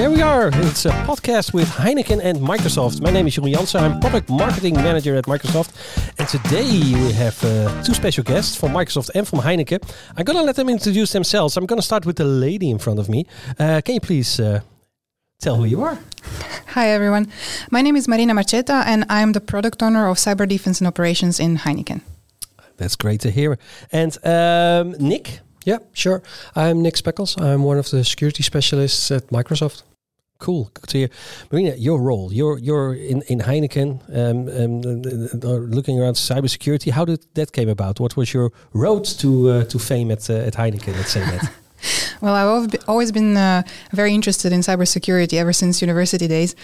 there we are. It's a podcast with Heineken and Microsoft. My name is Jeroen Jansen. I'm product marketing manager at Microsoft. And today we have uh, two special guests from Microsoft and from Heineken. I'm going to let them introduce themselves. I'm going to start with the lady in front of me. Uh, can you please uh, tell who you are? Hi, everyone. My name is Marina Marceta, and I'm the product owner of cyber defense and operations in Heineken. That's great to hear. And um, Nick? Yeah, sure. I'm Nick Spekkels. I'm one of the security specialists at Microsoft. Cool, good to hear. Marina, your role, you're you're in in Heineken, um, um, uh, looking around cybersecurity. How did that came about? What was your road to uh, to fame at uh, at Heineken? Let's say that. Well, I've always been uh, very interested in cybersecurity ever since university days.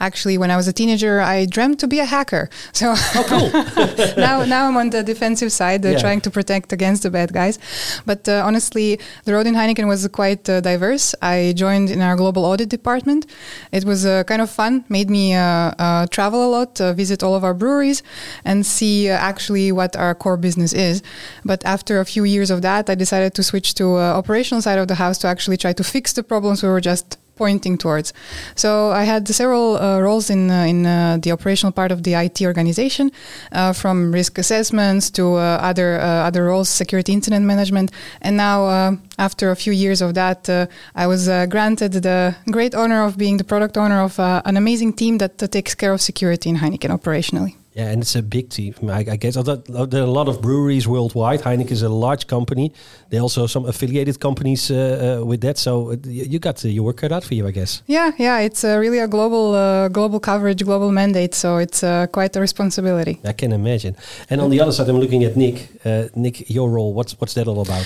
Actually, when I was a teenager, I dreamt to be a hacker. So oh, cool. now, now I'm on the defensive side, uh, yeah. trying to protect against the bad guys. But uh, honestly, the road in Heineken was quite uh, diverse. I joined in our global audit department. It was uh, kind of fun, made me uh, travel a lot, visit all of our breweries, and see actually what our core business is. But after a few years of that, I decided to switch to operational side of the house to actually try to fix the problems we were just pointing towards. So I had several uh, roles in uh, in uh, the operational part of the IT organization, uh, from risk assessments to uh, other uh, other roles, security incident management, and now after a few years of that, I was granted the great honor of being the product owner of an amazing team that takes care of security in Heineken operationally. Yeah, and it's a big team. I, I guess there are a lot of breweries worldwide. Heineken is a large company. There are also some affiliated companies uh, uh, with that. So uh, you got uh, your work cut out for you, I guess. Yeah, yeah. It's uh, really a global, uh, global coverage, global mandate. So it's quite a responsibility. I can imagine. And on the other side, I'm looking at Nick. Nick, your role. What's what's that all about?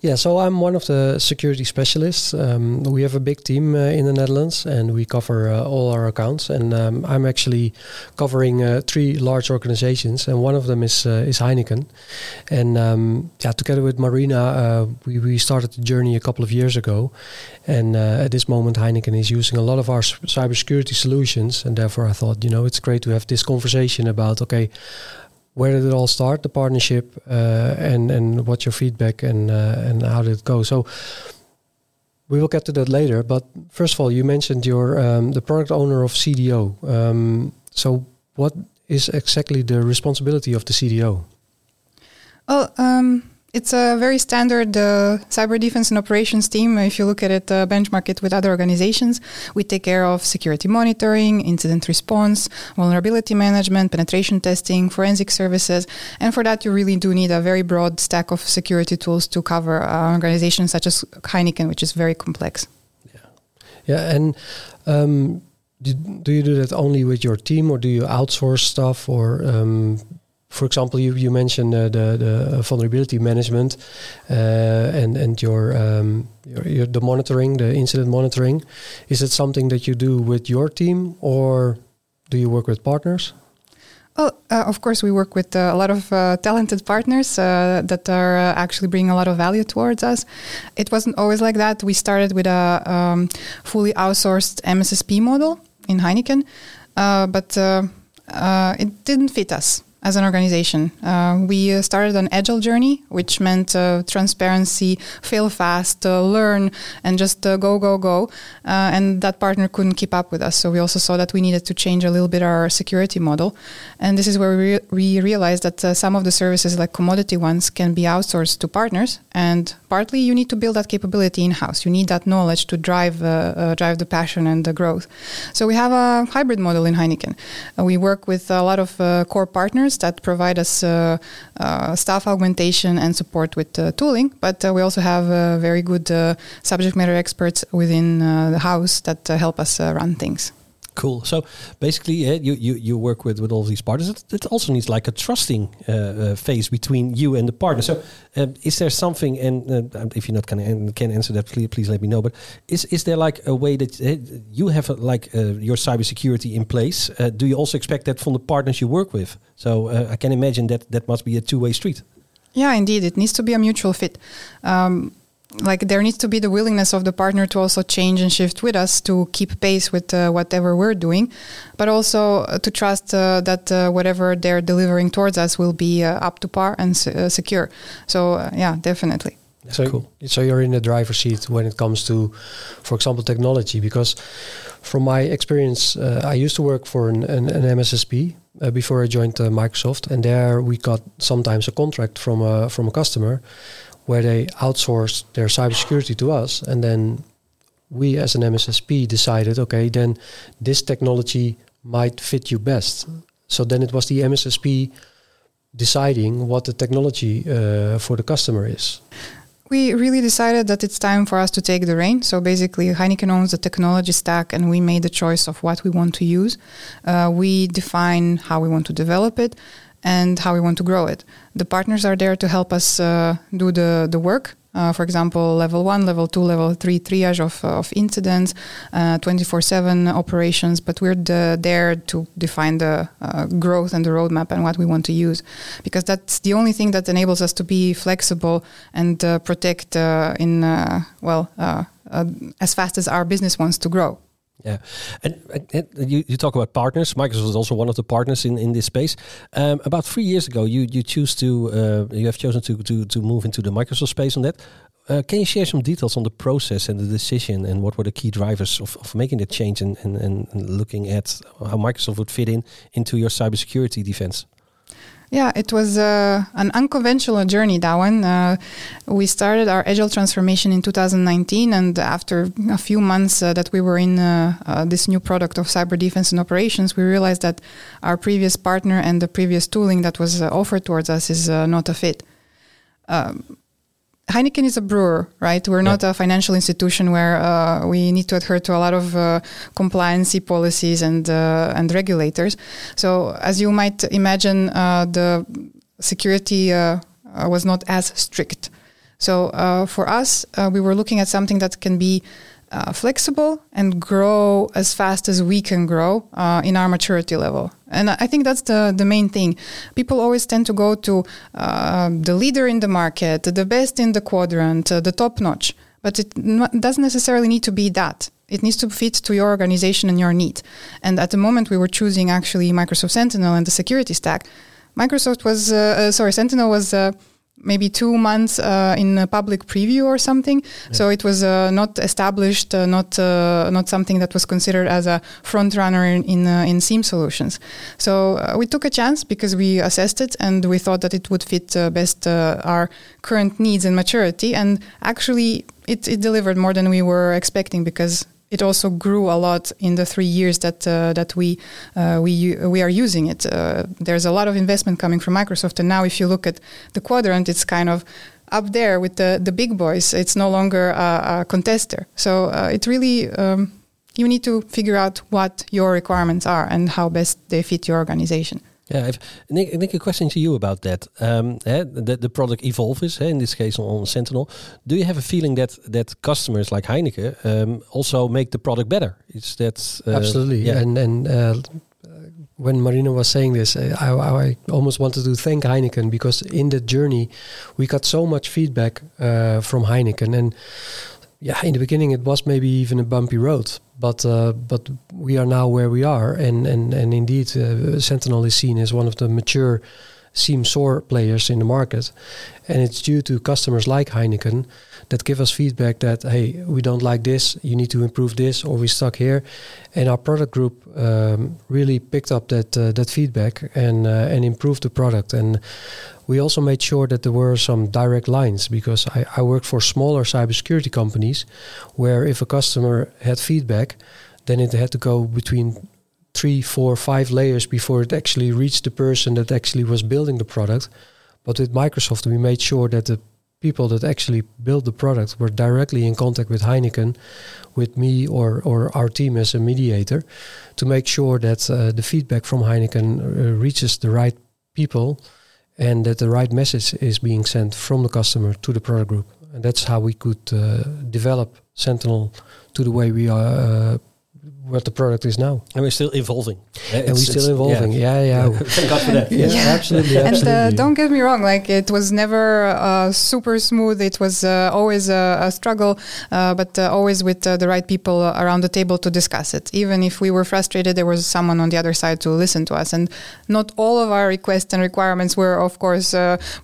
Yeah, so I'm one of the security specialists. Um, we have a big team in the Netherlands, and we cover all our accounts. And um, I'm actually covering three large organizations, and one of them is uh, is Heineken. And um, yeah, together with Marina, uh, we we started the journey a couple of years ago, and uh, at this moment, Heineken is using a lot of our cybersecurity solutions, and therefore I thought, you know, it's great to have this conversation about okay. Where did it all start? The partnership, uh, and and what's your feedback, and uh, and how did it go? So, we will get to that later. But first of all, you mentioned you're um, the product owner of CDO. Um, so what is exactly the responsibility of the CDO? Oh, um, it's a very standard uh, cyber defense and operations team. If you look at it, uh, benchmark it with other organizations, we take care of security monitoring, incident response, vulnerability management, penetration testing, forensic services. And for that, you really do need a very broad stack of security tools to cover uh, organizations such as Heineken, which is very complex. Yeah. Yeah. And um, do, you do that only with your team or do you outsource stuff or um, for example you, you mentioned uh, the, the vulnerability management uh, and and your, um, your, your, the monitoring the incident monitoring is it something that you do with your team or do you work with partners well, uh, of course, we work with uh, a lot of uh, talented partners uh, that are uh, actually bringing a lot of value towards us. It wasn't always like that. We started with a um, fully outsourced MSSP model in Heineken, uh, but it didn't fit us as an organization. Uh, we uh, started an agile journey, which meant uh, transparency, fail fast, uh, learn, and just uh, go, go, go. Uh, and that partner couldn't keep up with us. So we also saw that we needed to change a little bit our security model. And this is where we, re- we realized that some of the services, like commodity ones, can be outsourced to partners. And partly you need to build that capability in house. You need that knowledge to drive, drive the passion and the growth. So we have a hybrid model in Heineken. we work with a lot of core partners that provide us uh, uh, staff augmentation and support with uh, tooling. But we also have very good subject matter experts within the house that help us run things. Cool. So basically, you, you you work with with all these partners. It, it also needs like a trusting uh, uh, phase between you and the partner. So, uh, is there something? And uh, if you're not can can answer that, please please let me know. But is is there like a way that uh, you have uh, like your cybersecurity in place? do you also expect that from the partners you work with? So I can imagine that that must be a two way street. Yeah, indeed, it needs to be a mutual fit. Um, like there needs to be the willingness of the partner to also change and shift with us to keep pace with uh, whatever we're doing but also uh, to trust uh, that uh, whatever they're delivering towards us will be uh, up to par and secure so yeah definitely so, cool. so you're in the driver's seat when it comes to, for example, technology. Because from my experience, uh, I used to work for an, an, an MSSP uh, before I joined uh, Microsoft, and there we got sometimes a contract from a from a customer where they outsourced their cybersecurity to us, and then we as an MSSP decided, okay, then this technology might fit you best. So then it was the MSSP deciding what the technology uh, for the customer is we really decided that it's time for us to take the reign. So basically, Heineken owns the technology stack, and we made the choice of what we want to use. Uh, we define how we want to develop it and how we want to grow it. The partners are there to help us uh, do the, the work uh, for example, level one, level two, level three triage of, of incidents, uh, 24 7 operations. But we're the, there to define the uh, growth and the roadmap and what we want to use because that's the only thing that enables us to be flexible and uh, protect in, well, as fast as our business wants to grow. Yeah, and, and, you, you talk about partners. Microsoft is also one of the partners in, in this space. Um, about three years ago, you you choose to uh, you have chosen to, to to move into the Microsoft space on that. Uh, can you share some details on the process and the decision, and what were the key drivers of, of making the change and, and, and looking at how Microsoft would fit in into your cybersecurity defense? Yeah, it was uh, an unconventional journey, that one. Uh, we started our agile transformation in 2019, and after a few months uh, that we were in uh, uh, this new product of cyber defense and operations, we realized that our previous partner and the previous tooling that was uh, offered towards us is not a fit. Um, Heineken is a brewer, right? We're yeah. not a financial institution where uh, we need to adhere to a lot of uh, compliancy policies and uh, and regulators. So, as you might imagine, uh, the security uh, was not as strict. So, for us, we were looking at something that can be uh, flexible and grow as fast as we can grow uh, in our maturity level. And I think that's the, the main thing. People always tend to go to uh, the leader in the market, the best in the quadrant, uh, the top notch. But it n- doesn't necessarily need to be that. It needs to fit to your organization and your need. And at the moment, we were choosing actually Microsoft Sentinel and the security stack. Microsoft was, uh, uh, sorry, Sentinel was maybe two months uh, in a public preview or something. Yeah. So it was uh, not established, uh, not uh, not something that was considered as a front runner in in, uh, in SIEM solutions. So uh, we took a chance because we assessed it and we thought that it would fit best our current needs and maturity. And actually, it, it delivered more than we were expecting because it also grew a lot in the three years that uh, that we uh, we we are using it. Uh, there's a lot of investment coming from Microsoft, and now if you look at the quadrant, it's kind of up there with the the big boys. It's no longer a, a contester. So uh, it really um, you need to figure out what your requirements are and how best they fit your organization. Yeah, if, Nick, Nick, a question to you about that. Um, the, the product evolves, in this case on, Sentinel. Do you have a feeling that that customers like Heineken um, also make the product better? Is that uh, absolutely? Yeah. And and uh, when Marina was saying this, I, I, almost wanted to thank Heineken because in the journey we got so much feedback uh, from Heineken and yeah, in the beginning it was maybe even a bumpy road, but uh, but we are now where we are, and and and indeed, uh, Sentinel is seen as one of the mature SIEM SOAR players in the market, and it's due to customers like Heineken that give us feedback that hey, we don't like this, you need to improve this, or we stuck here, and our product group um, really picked up that uh, that feedback and uh, and improved the product. And we also made sure that there were some direct lines because I, I worked for smaller cybersecurity companies where if a customer had feedback, then it had to go between three, four, five layers before it actually reached the person that actually was building the product. But with Microsoft, we made sure that the people that actually built the product were directly in contact with Heineken, with me or, or our team as a mediator, to make sure that uh, the feedback from Heineken uh, reaches the right people and that the right message is being sent from the customer to the product group. And that's how we could uh, develop Sentinel to the way we are, uh, what the product is now. And we're still evolving. and we're still evolving. Yeah, yeah. yeah. Thank God for that. Yeah, yeah. absolutely. absolutely. And uh, don't get me wrong, like it was never uh, super smooth. It was uh, always a, a struggle, uh, but uh, always with uh, the right people around the table to discuss it. Even if we were frustrated, there was someone on the other side to listen to us. And not all of our requests and requirements were, of course,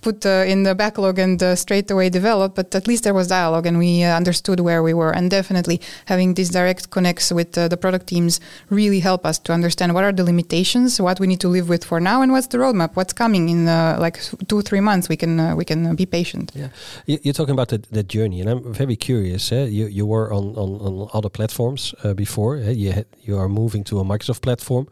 put in the backlog and straight away developed, but at least there was dialogue and we understood where we were. And definitely having these direct connects with the product teams really help us to understand what are the limitations, what we need to live with for now, and what's the roadmap, what's coming in uh, like two three months. We can uh, we can uh, be patient. Yeah, you're talking about the, the journey, and I'm very curious. Eh? You you were on on, on other platforms uh, before. Eh? You had, you are moving to a Microsoft platform.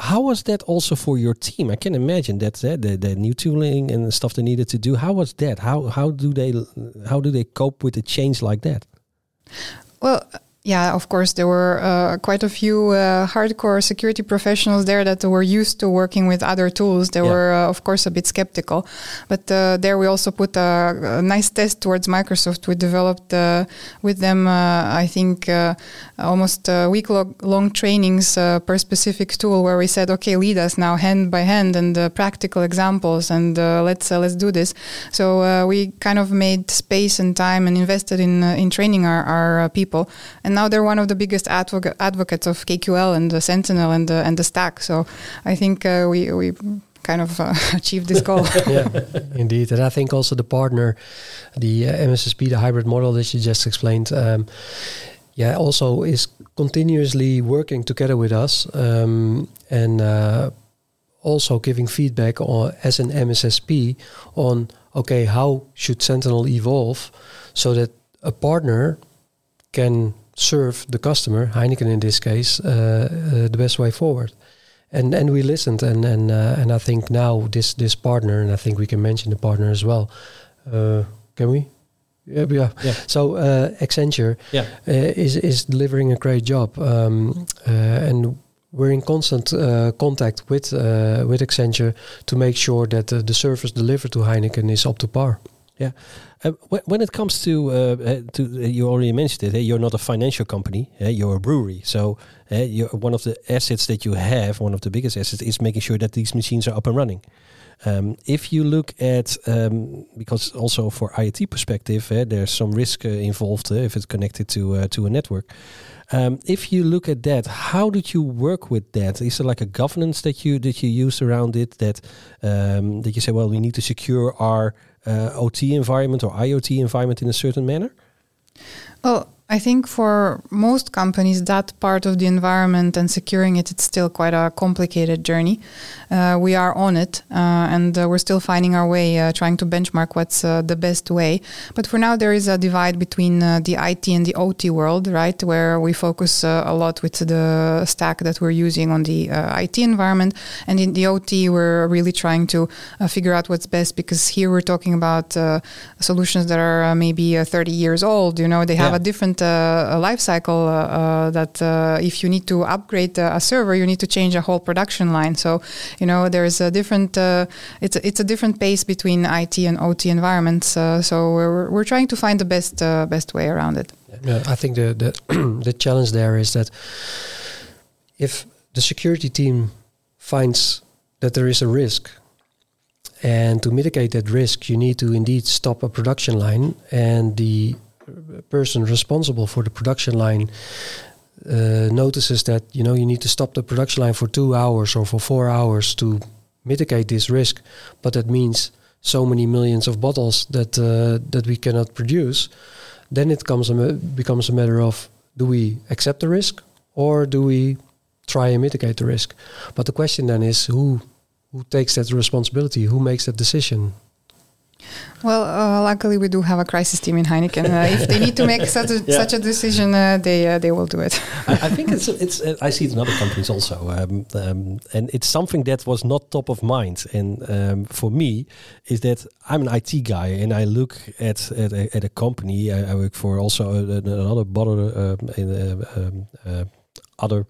How was that also for your team? I can imagine that uh, the the new tooling and the stuff they needed to do. How was that? How how do they how do they cope with a change like that? Well, yeah, of course, there were uh, quite a few uh, hardcore security professionals there that were used to working with other tools. They yeah. were, uh, of course, a bit skeptical. But uh, there we also put a, a, nice test towards Microsoft. We developed uh, with them, uh, I think, almost week long trainings per specific tool where we said, okay, lead us now hand by hand and practical examples and let's let's do this. So we kind of made space and time and invested in in training our, our people. And and now they're one of the biggest advo- advocates of KQL and the Sentinel and the and the stack. So I think uh, we we kind of uh, achieved this goal. yeah, indeed, and I think also the partner, the uh, MSSP, the hybrid model that you just explained. Um, yeah, also is continuously working together with us um, and uh, also giving feedback on as an MSSP on okay how should Sentinel evolve so that a partner can serve the customer, Heineken in this case, uh, uh, the best way forward. And and we listened, and and uh, and I think now this this partner, and I think we can mention the partner as well. can we? Yeah, yeah. yeah. So Accenture yeah. is is delivering a great job, um, and we're in constant uh, contact with uh, with Accenture to make sure that uh, the service delivered to Heineken is up to par. Yeah. Uh, when it comes to uh, uh to uh, you already mentioned it, you're not a financial company. you're a brewery. So one of the assets that you have, one of the biggest assets, is making sure that these machines are up and running. Um, if you look at um, because also for IoT perspective, there's some risk uh, involved uh, if it's connected to to a network. Um, if you look at that, how did you work with that? Is there like a governance that you that you use around it that um, that you say, well, we need to secure our uh, OT environment or IoT environment in a certain manner? Well, I think for most companies, that part of the environment and securing it, it's still quite a complicated journey. Uh, we are on it, uh, and uh, we're still finding our way, uh, trying to benchmark what's uh, the best way. But for now, there is a divide between uh, the IT and the OT world, right? Where we focus a lot with the stack that we're using on the IT environment, and in the OT, we're really trying to figure out what's best because here we're talking about solutions that are maybe 30 years old. You know, they have yeah. a different a life cycle uh, uh, that uh, if you need to upgrade a server, you need to change a whole production line. So, you know, there's a different, it's, a, it's a different pace between IT and OT environments. so we're, we're trying to find the best, best way around it. Yeah, I think the, the, the challenge there is that if the security team finds that there is a risk and to mitigate that risk, you need to indeed stop a production line, and the person responsible for the production line uh, notices that you know you need to stop the production line for two hours or for four hours to mitigate this risk, but that means so many millions of bottles that uh, that we cannot produce, then it comes a becomes a matter of do we accept the risk or do we try and mitigate the risk? But the question then is who who takes that responsibility? Who makes that decision? Well, uh, luckily we do have a crisis team in Heineken. Uh, if they need to make such a, yeah. such a decision, uh, they uh, they will do it. I, I, think it's it's uh, I see it in other companies also, um, um, and it's something that was not top of mind. And um, for me, is that I'm an IT guy, and I look at at a, at a company. I, I, work for also another bottle um, in um, uh, other.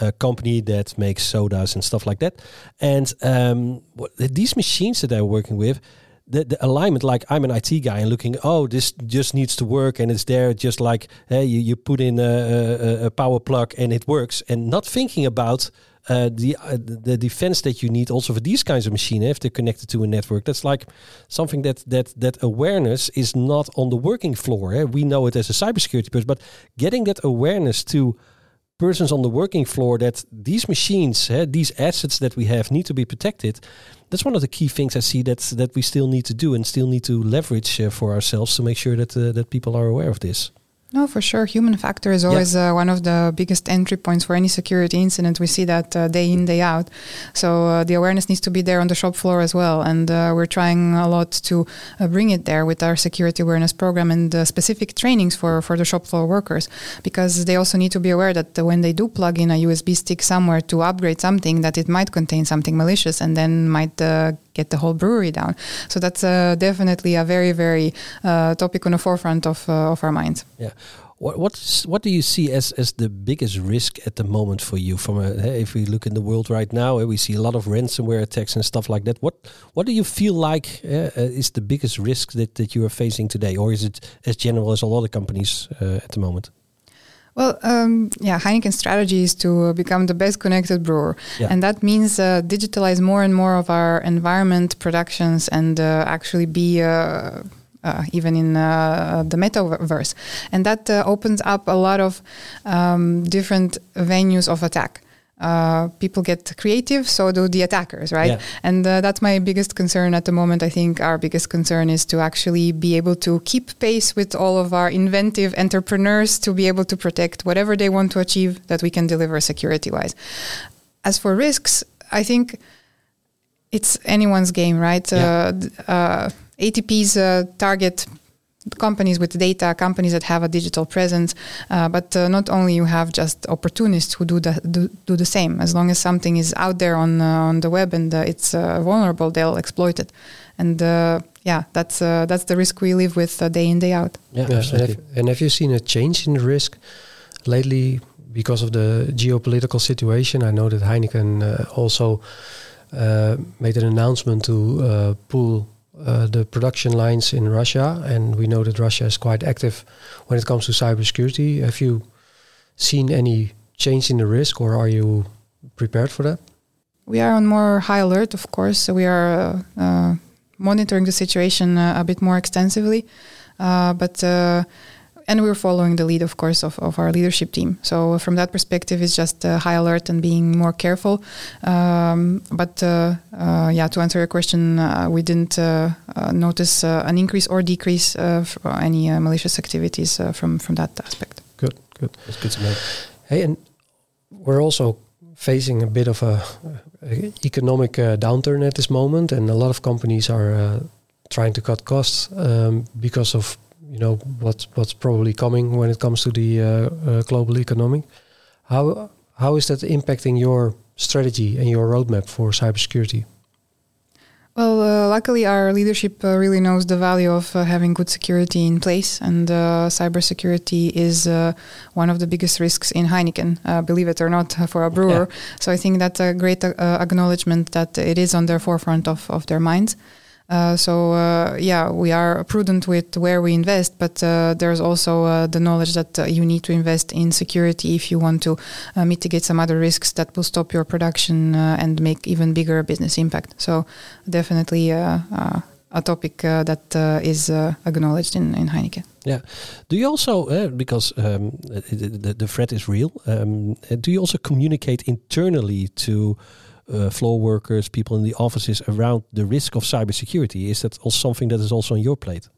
A company that makes sodas and stuff like that, and um, these machines that I'm working with, the, the alignment like i'm an it guy and looking oh this just needs to work and it's there just like hey you, you put in a, a, a power plug and it works and not thinking about uh, the uh, the defense that you need also for these kinds of machines if they're connected to a network that's like something that that that awareness is not on the working floor eh? we know it as a cybersecurity person but getting that awareness to persons on the working floor that these machines, these assets that we have, need to be protected. That's one of the key things I see that that we still need to do and still need to leverage uh, for ourselves to make sure that uh, that people are aware of this. No, for sure. Human factor is always yeah. uh, one of the biggest entry points for any security incident. We see that uh, day in, day out. So uh, the awareness needs to be there on the shop floor as well. And uh, we're trying a lot to uh, bring it there with our security awareness program and uh, specific trainings for, for the shop floor workers because they also need to be aware that when they do plug in a USB stick somewhere to upgrade something, that it might contain something malicious and then might get the whole brewery down. So that's uh, definitely a very, very uh, topic on the forefront of, uh, of our minds. Yeah. What what's, what do you see as, as the biggest risk at the moment for you? From a, if we look in the world right now, we see a lot of ransomware attacks and stuff like that. What what do you feel like uh, is the biggest risk that, that you are facing today, or is it as general as a lot of companies uh, at the moment? Well, um, yeah, Heineken's strategy is to become the best connected brewer, yeah. and that means uh, digitalize more and more of our environment productions and uh, actually be. Uh, uh even in uh, the metaverse, and that uh, opens up a lot of um, different venues of attack uh, people get creative, so do the attackers, right? Yeah. And uh, that's my biggest concern at the moment. I think our biggest concern is to actually be able to keep pace with all of our inventive entrepreneurs to be able to protect whatever they want to achieve that we can deliver security wise. As for risks, I think it's anyone's game, right? Yeah. Uh, ATP's uh, target companies with data, companies that have a digital presence. Uh, but uh, not only you have just opportunists who do the do, do the same. As long as something is out there on uh, on the web and uh, it's uh, vulnerable, they'll exploit it. And uh, yeah, that's that's the risk we live with day in day out. Yeah, yeah and, have, and have you seen a change in the risk lately because of the geopolitical situation? I know that Heineken also made an announcement to pull uh, the production lines in Russia, and we know that Russia is quite active when it comes to cybersecurity. Have you seen any change in the risk, or are you prepared for that? We are on more high alert, of course. So we are uh, uh, monitoring the situation uh, a bit more extensively, uh, but and we're following the lead, of course, of, of our leadership team. So from that perspective, it's just uh, high alert and being more careful. Um, but uh, uh, yeah, to answer your question, uh, we didn't uh, uh, notice an increase or decrease of any malicious activities from from that aspect. Good, good. That's good to know. Hey, and we're also facing a bit of a, a economic downturn at this moment, and a lot of companies are trying to cut costs um, because of you know what's what's probably coming when it comes to the uh, uh, global economy. How how is that impacting your strategy and your roadmap for cybersecurity? Well, uh, luckily, our leadership uh, really knows the value of uh, having good security in place, and uh, cybersecurity is one of the biggest risks in Heineken, believe it or not, for a brewer. Yeah. So I think that's a great acknowledgement that it is on their forefront of, of their minds. Uh, so uh, yeah, we are prudent with where we invest, but uh, there's also uh, the knowledge that uh, you need to invest in security if you want to uh, mitigate some other risks that will stop your production and make even bigger business impact. So definitely a topic that is acknowledged in, in Heineken. Yeah. Do you also, because um, the, the threat is real, um, do you also communicate internally to uh, floor workers, people in the offices around the risk of cybersecurity? Is that also something that is also on your plate?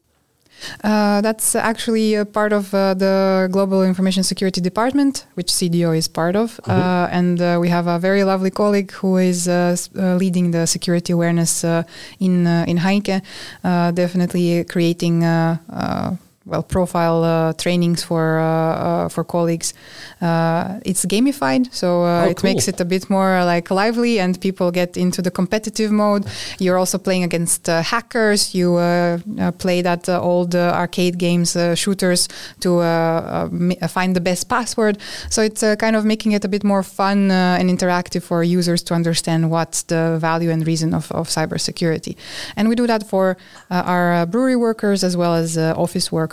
Uh, that's actually a part of uh, the Global Information Security Department, which CDO is part of. Mm -hmm. and uh, we have a very lovely colleague who is uh, leading the security awareness in in Heineken, definitely creating well profile uh, trainings for uh, uh, for colleagues. Uh, it's gamified, so uh, Oh, it cool. makes it a bit more like lively, and people get into the competitive mode. You're also playing against uh, hackers. You uh, uh, play that uh, old uh, arcade games, uh, shooters, to uh, uh, find the best password. So it's uh, kind of making it a bit more fun uh, and interactive for users to understand what's the value and reason of, of cybersecurity. And we do that for uh, our uh, brewery workers as well as uh, office workers.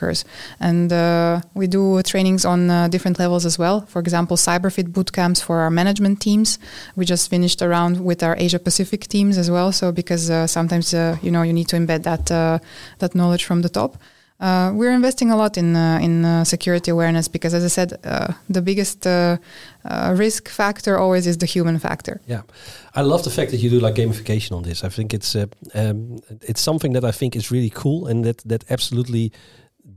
And uh, we do trainings on uh, different levels as well. For example, CyberFit boot camps for our management teams. We just finished around with our Asia Pacific teams as well. So because uh, sometimes uh, you know you need to embed that uh, that knowledge from the top. Uh, we're investing a lot in uh, in uh, security awareness because, as I said, uh, the biggest risk factor always is the human factor. Yeah, I love the fact that you do like gamification on this. I think it's um, it's something that I think is really cool, and that that absolutely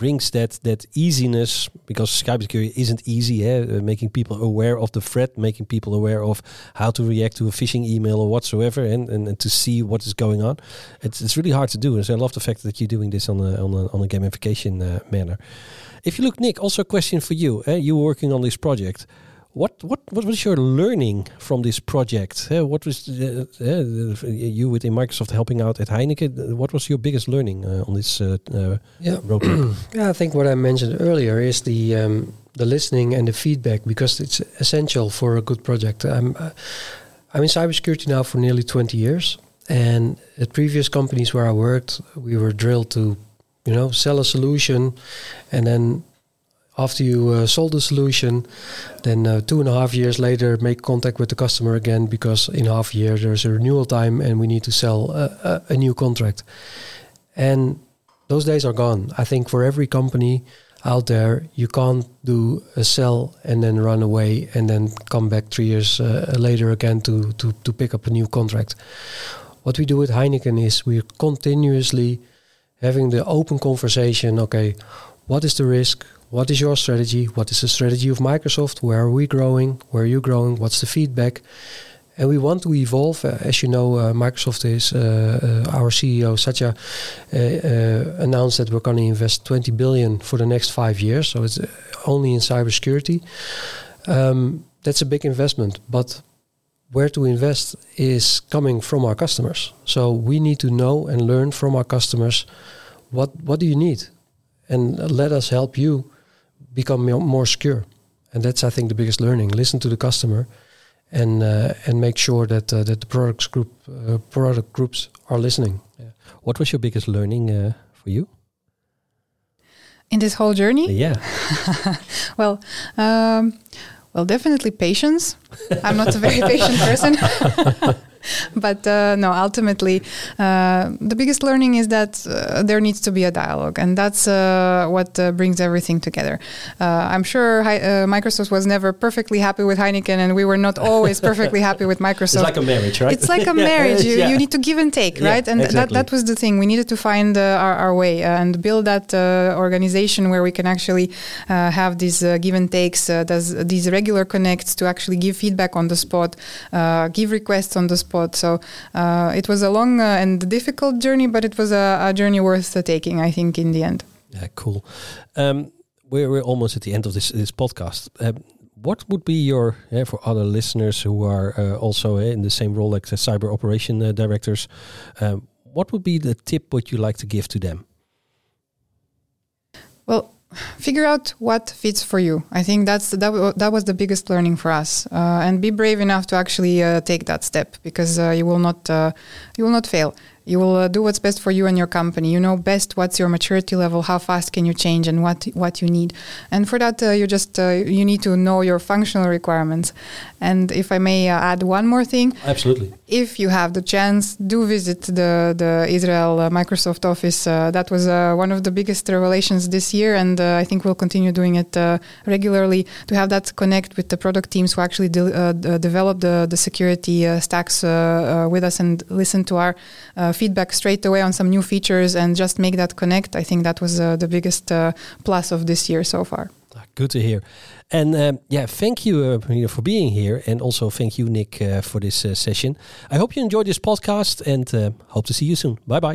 brings that that easiness because cybersecurity isn't easy. Eh? Uh, making people aware of the threat, making people aware of how to react to a phishing email or whatsoever, and, and, and to see what is going on. It's it's really hard to do, and so I love the fact that you're doing this on a on a, on a gamification uh, manner. If you look, Nick, also a question for you. Eh? You were working on this project. What what what was your learning from this project? Eh, what was uh, uh, you within Microsoft helping out at Heineken? What was your biggest learning uh, on this uh, uh, Yeah. roadmap? Yeah, I think what I mentioned earlier is the um, the listening and the feedback because it's essential for a good project. I'm uh, I'm in cybersecurity now for nearly 20 years, and at previous companies where I worked, we were drilled to, you know, sell a solution, and then after you uh, sold the solution, then uh, two and a half years later, make contact with the customer again because in half a year there's a renewal time and we need to sell a, a, a new contract, and those days are gone. I think for every company out there, you can't do a sell and then run away and then come back three years uh, later again to, to, to pick up a new contract. What we do with Heineken is we're continuously having the open conversation. Okay, what is the risk? What is your strategy? What is the strategy of Microsoft? Where are we growing? Where are you growing? What's the feedback? And we want to evolve. Uh, as you know, uh, Microsoft is, uh, uh, our CEO Satya uh, uh, announced that we're going to invest 20 billion for the next five years. So it's only in cybersecurity. Um, that's a big investment, but where to invest is coming from our customers. So we need to know and learn from our customers what what do you need, and let us help you become more, more secure. And that's I think the biggest learning. Listen to the customer, and uh, and make sure that uh, that the products group uh, product groups are listening. What was your biggest learning uh, for you? In this whole journey, Yeah, well, um, well, definitely patience. I'm not a very patient person. but uh, no, ultimately, uh, the biggest learning is that uh, there needs to be a dialogue, and that's uh, what uh, brings everything together. Uh, I'm sure Hi- uh, Microsoft was never perfectly happy with Heineken, and we were not always perfectly happy with Microsoft. it's like a marriage, right? It's like a marriage. You, yeah. you need to give and take, Yeah, right? And that, exactly. that was the thing. We needed to find uh, our, our way and build that uh, organization where we can actually uh, have these uh, give and takes, uh, does, these regular connects to actually give feedback on the spot, uh, give requests on the spot. So uh, it was a long uh, and difficult journey, but it was a, a journey worth taking, I think, in the end. Yeah, cool. Um, we're, we're almost at the end of this this podcast. Um, what would be your yeah, for other listeners who are uh, also uh, in the same role like the cyber operation uh, directors? Um, what would be the tip would you like to give to them? Figure out what fits for you. I think that's that, wa- that was the biggest learning for us, uh, and be brave enough to actually uh, take that step because uh, you will not uh, you will not fail. You will uh, do what's best for you and your company. You know best what's your maturity level, how fast can you change, and what what you need. And for that, uh, you just you need to know your functional requirements. And if I may add one more thing, Absolutely. If you have the chance, do visit the the Israel uh, Microsoft office. Uh, that was uh, one of the biggest revelations this year, and uh, I think we'll continue doing it uh, regularly to have that connect with the product teams who actually de- uh, develop the the security stacks with us and listen to our feedback straight away on some new features and just make that connect. I think that was the biggest plus of this year so far. Ah, Good to hear. And um, yeah, thank you uh, for being here, and also thank you, Nick, uh, for this uh, session. I hope you enjoyed this podcast, and hope to see you soon. Bye bye.